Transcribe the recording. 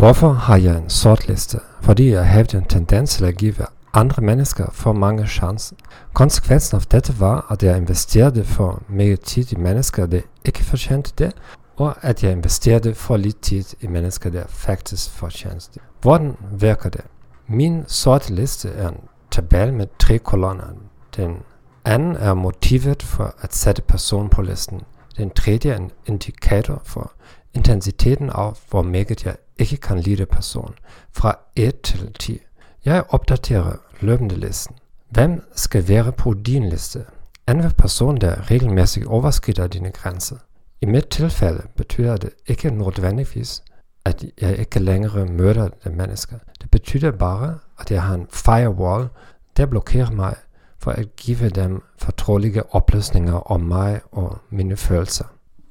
Hvorfor har jeg en sort liste? Fordi jeg havde en tendens til at give andre mennesker for mange chancer. Konsekvensen af dette var, at jeg investerede for meget tid i mennesker, der ikke fortjente det, og at jeg investerede for lidt tid i mennesker, der faktisk fortjente det. Hvordan virker det? Min sorte liste er en tabel med tre kolonner. Den anden er motivet for at sætte person på listen. Den tredje er en indikator for intensiteten af, hvor meget jeg ikke kan lide person, fra 1 til 10. Jeg opdaterer løbende listen. Hvem skal være på din liste? Anvend person, der regelmæssigt overskrider dine grænser. I mit tilfælde betyder det ikke nødvendigvis, at jeg ikke længere møder det menneske. Det betyder bare, at jeg har en firewall, der blokerer mig for at give dem fortrolige oplysninger om mig og mine følelser.